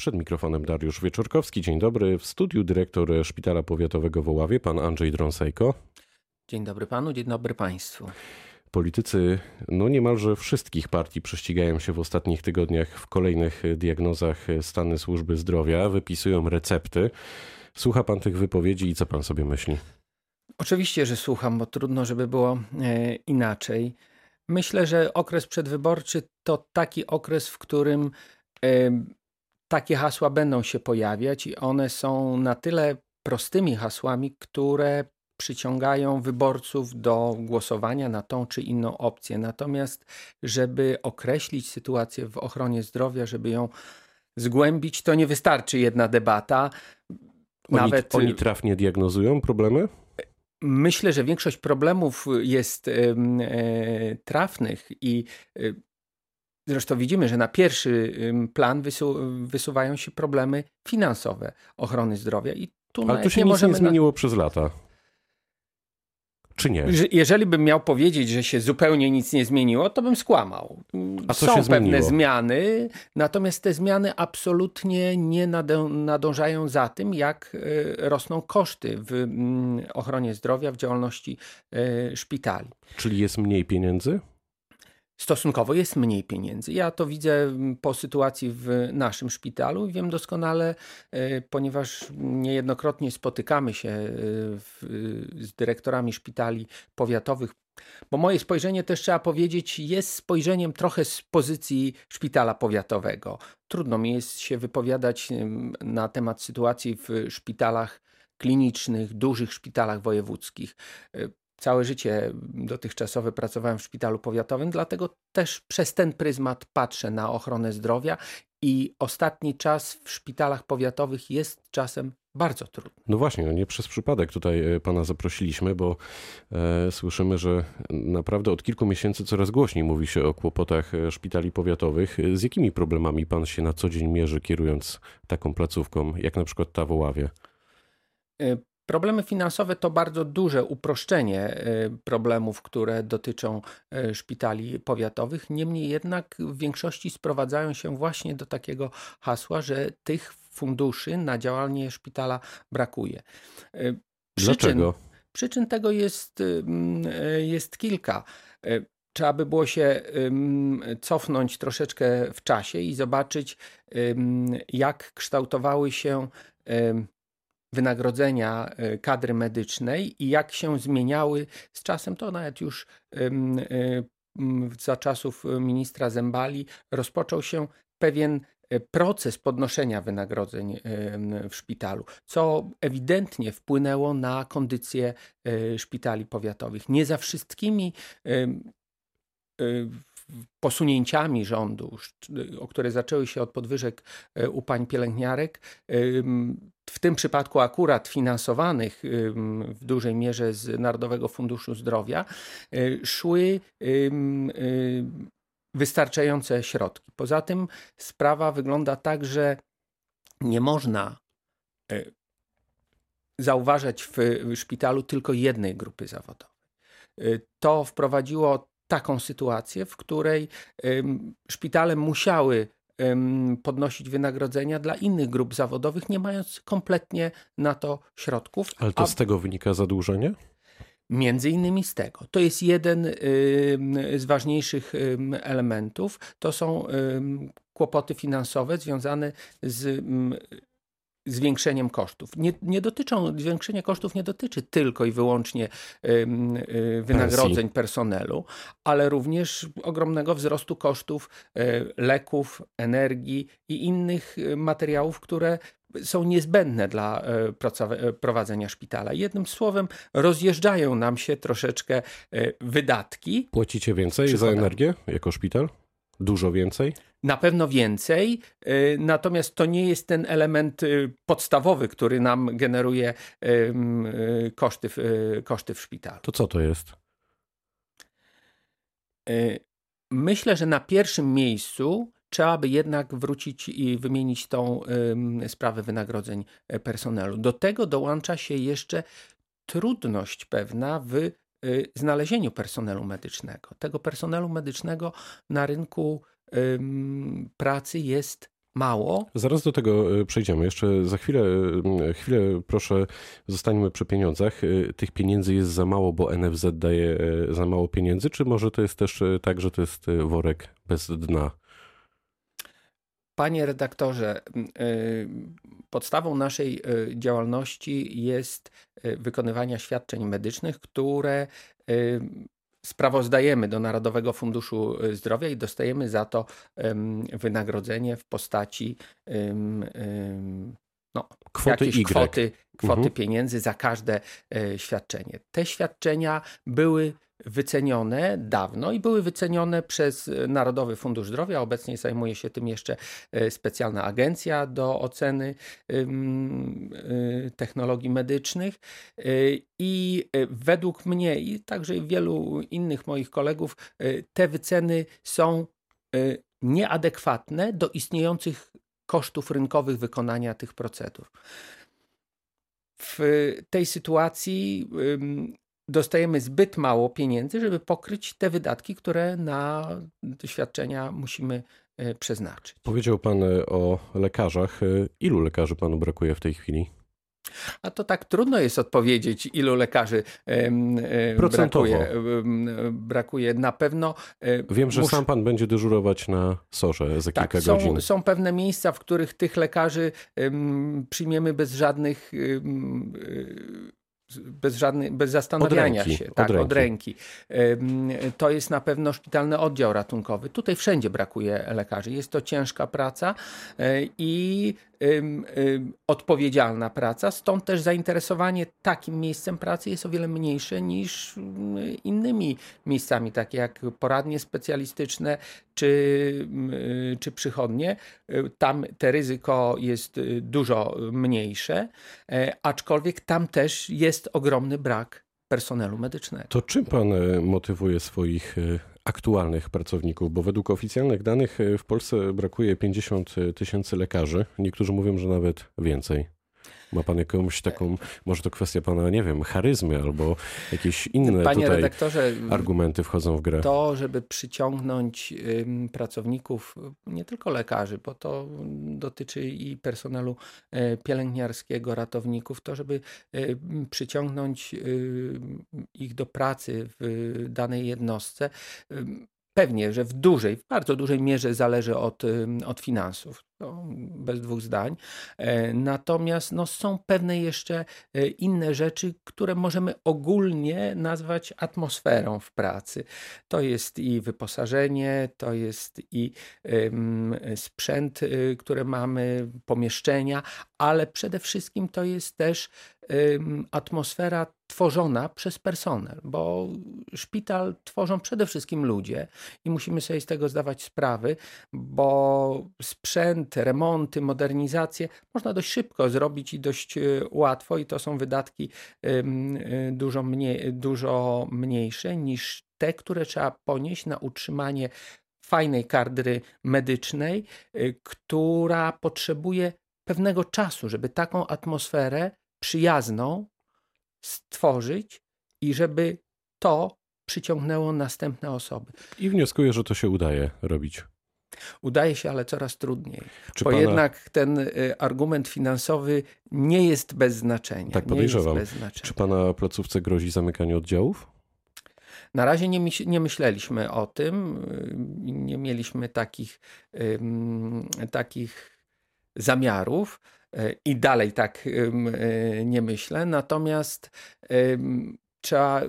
Przed mikrofonem Dariusz Wieczorkowski. Dzień dobry. W studiu dyrektor Szpitala Powiatowego w Oławie, pan Andrzej Drąsejko. Dzień dobry panu, dzień dobry państwu. Politycy no niemalże wszystkich partii prześcigają się w ostatnich tygodniach w kolejnych diagnozach stany służby zdrowia, wypisują recepty. Słucha pan tych wypowiedzi i co pan sobie myśli? Oczywiście, że słucham, bo trudno, żeby było e, inaczej. Myślę, że okres przedwyborczy to taki okres, w którym takie hasła będą się pojawiać i one są na tyle prostymi hasłami, które przyciągają wyborców do głosowania na tą czy inną opcję. Natomiast, żeby określić sytuację w ochronie zdrowia, żeby ją zgłębić, to nie wystarczy jedna debata. Oni, Nawet oni trafnie diagnozują problemy? Myślę, że większość problemów jest e, trafnych i e, Zresztą widzimy, że na pierwszy plan wysu wysuwają się problemy finansowe ochrony zdrowia. I tu Ale to się nie nic nie zmieniło na... przez lata. Czy nie? Jeżeli bym miał powiedzieć, że się zupełnie nic nie zmieniło, to bym skłamał. A co Są się pewne zmieniło? zmiany, natomiast te zmiany absolutnie nie nadążają za tym, jak e, rosną koszty w mm, ochronie zdrowia, w działalności e, szpitali. Czyli jest mniej pieniędzy? Stosunkowo jest mniej pieniędzy. Ja to widzę po sytuacji w naszym szpitalu i wiem doskonale, e, ponieważ niejednokrotnie spotykamy się e, w, z dyrektorami szpitali powiatowych. Bo moje spojrzenie też trzeba powiedzieć, jest spojrzeniem trochę z pozycji szpitala powiatowego. Trudno mi jest się wypowiadać na temat sytuacji w szpitalach klinicznych, dużych szpitalach wojewódzkich. E, całe życie dotychczasowe pracowałem w szpitalu powiatowym, dlatego też przez ten pryzmat patrzę na ochronę zdrowia i ostatni czas w szpitalach powiatowych jest czasem bardzo trudny. No właśnie, no nie przez przypadek tutaj e, pana zaprosiliśmy, bo e, słyszymy, że naprawdę od kilku miesięcy coraz głośniej mówi się o kłopotach e, szpitali powiatowych. Z jakimi problemami pan się na co dzień mierzy, kierując taką placówką, jak na przykład ta w Oławie? Problemy finansowe to bardzo duże uproszczenie y, problemów, które dotyczą y, szpitali powiatowych. Niemniej jednak w większości sprowadzają się właśnie do takiego hasła, że tych funduszy na działanie szpitala brakuje. Y, przyczyn, Dlaczego? Przyczyn tego jest, jest kilka. Trzeba by było się cofnąć troszeczkę w czasie i zobaczyć, jak kształtowały się wynagrodzenia e, kadry medycznej i jak się zmieniały z czasem, to nawet już e, za czasów ministra Zembali rozpoczął się pewien e, proces podnoszenia wynagrodzeń w szpitalu, co ewidentnie wpłynęło na kondycję szpitali powiatowych. Nie za wszystkimi posunięciami rządu, o które zaczęły się od podwyżek u pań pielęgniarek, w tym przypadku akurat finansowanych w dużej mierze z Narodowego Funduszu Zdrowia, y, szły y, wystarczające środki. Poza tym sprawa wygląda tak, że nie można zauważać w szpitalu tylko jednej grupy zawodowej. To wprowadziło taką sytuację, w której szpitale musiały podnosić wynagrodzenia dla innych grup zawodowych, nie mając kompletnie na to środków. Ale to A... z tego wynika zadłużenie? Między innymi z tego. To jest jeden z ważniejszych elementów. To są kłopoty finansowe związane z zwiększeniem kosztów. Nie, nie dotyczą, zwiększenie kosztów nie dotyczy tylko i wyłącznie y, wynagrodzeń Pensji. personelu, ale również ogromnego wzrostu kosztów y, leków, energii i innych materiałów, które są niezbędne dla prowadzenia szpitala. Jednym słowem, rozjeżdżają nam się troszeczkę wydatki. Płacicie więcej za energię jako szpital? Dużo więcej? Na pewno więcej, y, natomiast to nie jest ten element y, podstawowy, który nam generuje y, koszty, koszty w szpitalu. To co to jest? Myślę, że na pierwszym miejscu trzeba by jednak wrócić i wymienić tą sprawę wynagrodzeń personelu. Do tego dołącza się jeszcze trudność pewna w znalezieniu personelu medycznego. Tego personelu medycznego na rynku pracy jest mało. Zaraz do tego przejdziemy. Jeszcze za chwilę, chwilę proszę, zostańmy przy pieniądzach. Tych pieniędzy jest za mało, bo NFZ daje za mało pieniędzy, czy może to jest też tak, że to jest worek bez dna? Panie redaktorze, podstawą naszej działalności jest wykonywania świadczeń medycznych, które sprawozdajemy do Narodowego Funduszu y, Zdrowia i dostajemy za to wynagrodzenie w postaci no, y. kwoty, kwoty mhm. pieniędzy za każde e, świadczenie. Te świadczenia były wycenione dawno i były wycenione przez Narodowy Fundusz Zdrowia. Obecnie zajmuje się tym jeszcze e, specjalna agencja do oceny e, technologii medycznych. E, I według mnie i także wielu innych moich kolegów, te wyceny są nieadekwatne do istniejących kosztów rynkowych wykonania tych procedur. W tej sytuacji dostajemy zbyt mało pieniędzy, żeby pokryć te wydatki, które na świadczenia musimy e, przeznaczyć. Powiedział Pan e, o lekarzach. E, ilu lekarzy Panu brakuje w tej chwili? A to tak trudno jest odpowiedzieć, ilu lekarzy brakuje. brakuje. Na pewno. Wiem, że sam pan będzie dyżurować na sorze za tak, kilka są, godzin. Są pewne miejsca, w których tych lekarzy przyjmiemy bez żadnych bez, żadnej, bez zastanawiania od się, tak, od ręki. od ręki. To jest na pewno szpitalny oddział ratunkowy. Tutaj wszędzie brakuje lekarzy. Jest to ciężka praca e, i odpowiedzialna praca, stąd też zainteresowanie takim miejscem pracy jest o wiele mniejsze niż innymi miejscami, takie jak poradnie specjalistyczne czy, czy przychodnie. Tam te ryzyko jest dużo mniejsze, e, aczkolwiek tam też jest ogromny brak personelu medycznego. To czym pan e, motywuje swoich e, aktualnych pracowników? Bo według oficjalnych danych e, w Polsce brakuje 50 tysięcy lekarzy. Niektórzy mówią, że nawet więcej. Ma pan jakąś taką, może to kwestia pana, nie wiem, charyzmy albo jakieś inne Panie tutaj redaktorze, argumenty wchodzą w grę? To, żeby przyciągnąć pracowników, nie tylko lekarzy, bo to dotyczy i personelu e, pielęgniarskiego, ratowników, to, żeby e, przyciągnąć ich do pracy w danej jednostce, Pewnie, że w dużej, w bardzo dużej mierze zależy od, od finansów. No, bez dwóch zdań. E, natomiast no, są pewne jeszcze e, inne rzeczy, które możemy ogólnie nazwać atmosferą w pracy. To jest i wyposażenie, to jest i sprzęt, y, które mamy, pomieszczenia, ale przede wszystkim to jest też atmosfera tworzona przez personel, bo szpital tworzą przede wszystkim ludzie i musimy sobie z tego zdawać sprawy, bo sprzęt, remonty, modernizacje można dość szybko zrobić i dość e, łatwo i to są wydatki e, dużo, mniej, dużo mniejsze niż te, które trzeba ponieść na utrzymanie fajnej kadry medycznej, e, która potrzebuje pewnego czasu, żeby taką atmosferę przyjazną stworzyć i żeby to przyciągnęło następne osoby. I wnioskuję, że to się udaje robić. Udaje się, ale coraz trudniej. Czy bo pana... jednak ten y, argument finansowy nie jest bez znaczenia. Tak podejrzewam. Czy pana placówce grozi zamykanie oddziałów? Na razie nie, nie myśleliśmy o tym. Y, nie mieliśmy takich, takich zamiarów i dalej tak e, nie myślę. Natomiast trzeba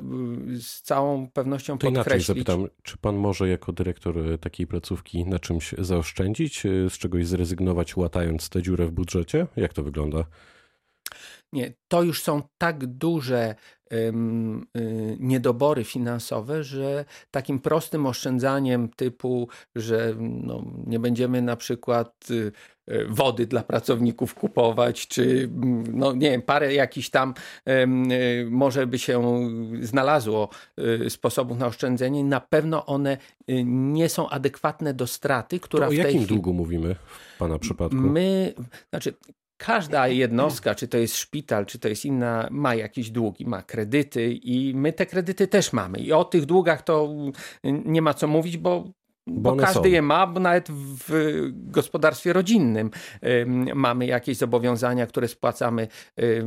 z całą pewnością to podkreślić. inaczej zapytam, czy pan może jako dyrektor e, takiej placówki na czymś zaoszczędzić, e, z czegoś zrezygnować, łatając tę dziurę w budżecie? Jak to wygląda? Nie, to już są tak duże y, niedobory finansowe, że takim prostym oszczędzaniem typu, że no, nie będziemy na przykład y, y, wody dla pracowników kupować, czy no nie wiem, parę jakichś tam może by się znalazło sposobów na oszczędzenie. Na pewno one nie są adekwatne do straty, która to w tej o jakim chwili... długu mówimy w Pana przypadku? My, znaczy Każda jednostka, czy to jest szpital, czy to jest inna, ma jakieś długi, ma kredyty i my te kredyty też mamy. I o tych długach to nie ma co mówić, bo bo, bo każdy są. je ma, bo nawet w gospodarstwie rodzinnym mamy jakieś zobowiązania, które spłacamy y,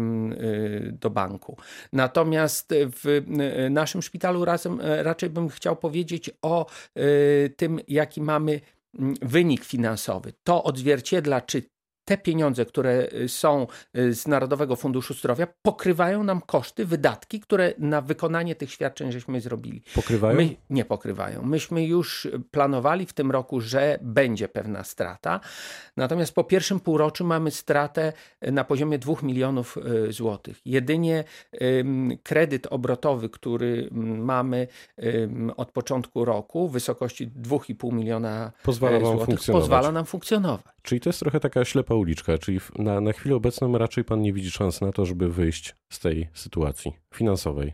do banku. Natomiast w naszym szpitalu razem raczej bym chciał powiedzieć o tym, jaki mamy wynik finansowy. To odzwierciedla, czy te pieniądze, które y, są y, z Narodowego Funduszu Zdrowia, pokrywają nam koszty, wydatki, które na wykonanie tych świadczeń żeśmy zrobili. Pokrywają? My, nie pokrywają. Myśmy już planowali w tym roku, że będzie pewna strata. Natomiast po pierwszym półroczu mamy stratę na poziomie 2 milionów y, złotych. Jedynie kredyt obrotowy, który mamy od początku roku w wysokości 2,5 miliona pozwala złotych, pozwala nam funkcjonować. Czyli to jest trochę taka ślepa uliczka, czyli na, na chwilę obecną raczej pan nie widzi szans na to, żeby wyjść z tej sytuacji finansowej.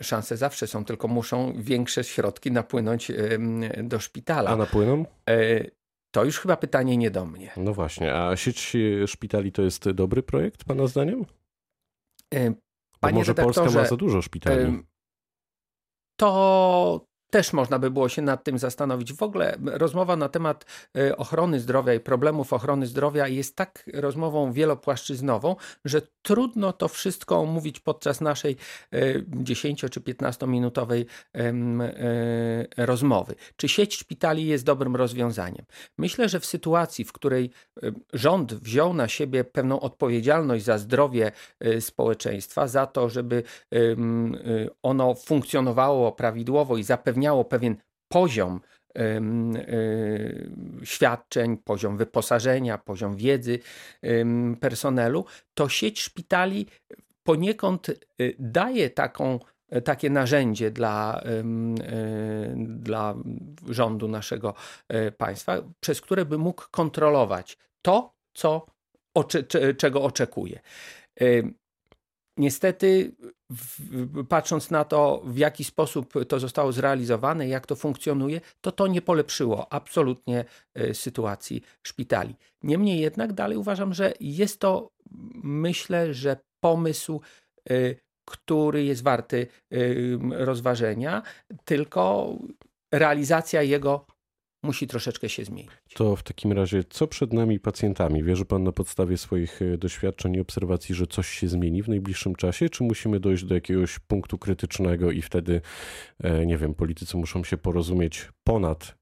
Szanse zawsze są, tylko muszą większe środki napłynąć do szpitala. A napłyną? E, to już chyba pytanie nie do mnie. No właśnie, a sieć szpitali to jest dobry projekt, pana zdaniem? Panie Bo może Polska ma za dużo szpitali. To też można by było się nad tym zastanowić. W ogóle rozmowa na temat e, ochrony zdrowia i problemów ochrony zdrowia jest tak rozmową wielopłaszczyznową, że trudno to wszystko omówić podczas naszej 10 e, czy 15 minutowej e, rozmowy. Czy sieć szpitali jest dobrym rozwiązaniem? Myślę, że w sytuacji, w której rząd wziął na siebie pewną odpowiedzialność za zdrowie społeczeństwa, za to, żeby ono funkcjonowało prawidłowo i zapewniało zapewniało pewien poziom e, świadczeń, poziom wyposażenia, poziom wiedzy personelu, to sieć szpitali poniekąd e, daje taką, e, takie narzędzie dla, dla rządu naszego państwa, przez które by mógł kontrolować to, co, czego oczekuje. Niestety, patrząc na to, w jaki sposób to zostało zrealizowane, jak to funkcjonuje, to to nie polepszyło absolutnie y, sytuacji szpitali. Niemniej jednak dalej uważam, że jest to, myślę, że pomysł, y, który jest warty y, rozważenia, tylko realizacja jego musi troszeczkę się zmienić. To w takim razie, co przed nami pacjentami? Wierzy Pan na podstawie swoich e, doświadczeń i obserwacji, że coś się zmieni w najbliższym czasie, czy musimy dojść do jakiegoś punktu krytycznego i wtedy, e, nie wiem, politycy muszą się porozumieć ponad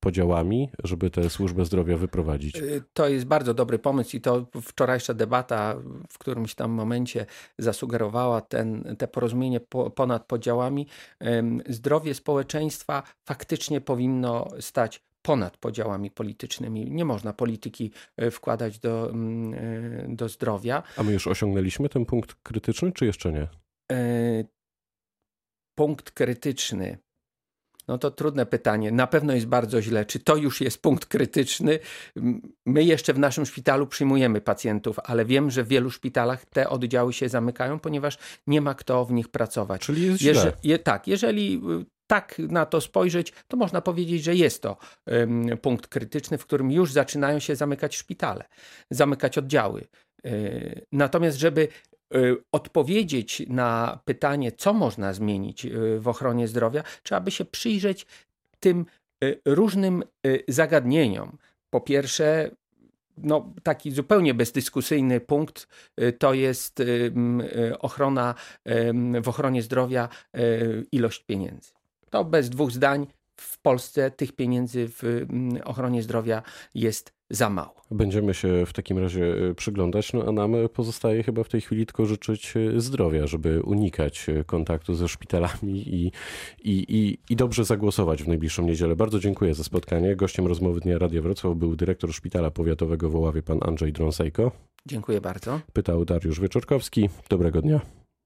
podziałami, żeby tę służbę zdrowia wyprowadzić? E, to jest bardzo dobry pomysł i to wczorajsza debata w którymś tam momencie zasugerowała ten, te porozumienie ponad podziałami. Zdrowie społeczeństwa faktycznie powinno stać ponad podziałami politycznymi. Nie można polityki e, wkładać do, mm, e, do zdrowia. A my już osiągnęliśmy ten punkt krytyczny, czy jeszcze nie? E, punkt krytyczny. No to trudne pytanie. Na pewno jest bardzo źle. Czy to już jest punkt krytyczny? My jeszcze w naszym szpitalu przyjmujemy pacjentów, ale wiem, że w wielu szpitalach te oddziały się zamykają, ponieważ nie ma kto w nich pracować. Czyli jest Jeże, źle. Je, tak, jeżeli tak na to spojrzeć, to można powiedzieć, że jest to punkt krytyczny, w którym już zaczynają się zamykać szpitale, zamykać oddziały. E, natomiast, żeby e, odpowiedzieć na pytanie, co można zmienić e, w ochronie zdrowia, trzeba by się przyjrzeć tym różnym zagadnieniom. Po pierwsze, no, taki zupełnie bezdyskusyjny punkt to jest ochrona w ochronie zdrowia, ilość pieniędzy. To bez dwóch zdań w Polsce tych pieniędzy w mm, ochronie zdrowia jest za mało. Będziemy się w takim razie e, przyglądać, no a nam pozostaje chyba w tej chwili tylko życzyć e, zdrowia, żeby unikać e, kontaktu ze szpitalami i, i, i, i dobrze zagłosować w najbliższą niedzielę. Bardzo dziękuję za spotkanie. Gościem rozmowy Dnia Radia Wrocław był dyrektor Szpitala Powiatowego w Oławie, pan Andrzej Drąsejko. Dziękuję bardzo. Pytał Dariusz Wieczorkowski. Dobrego dnia.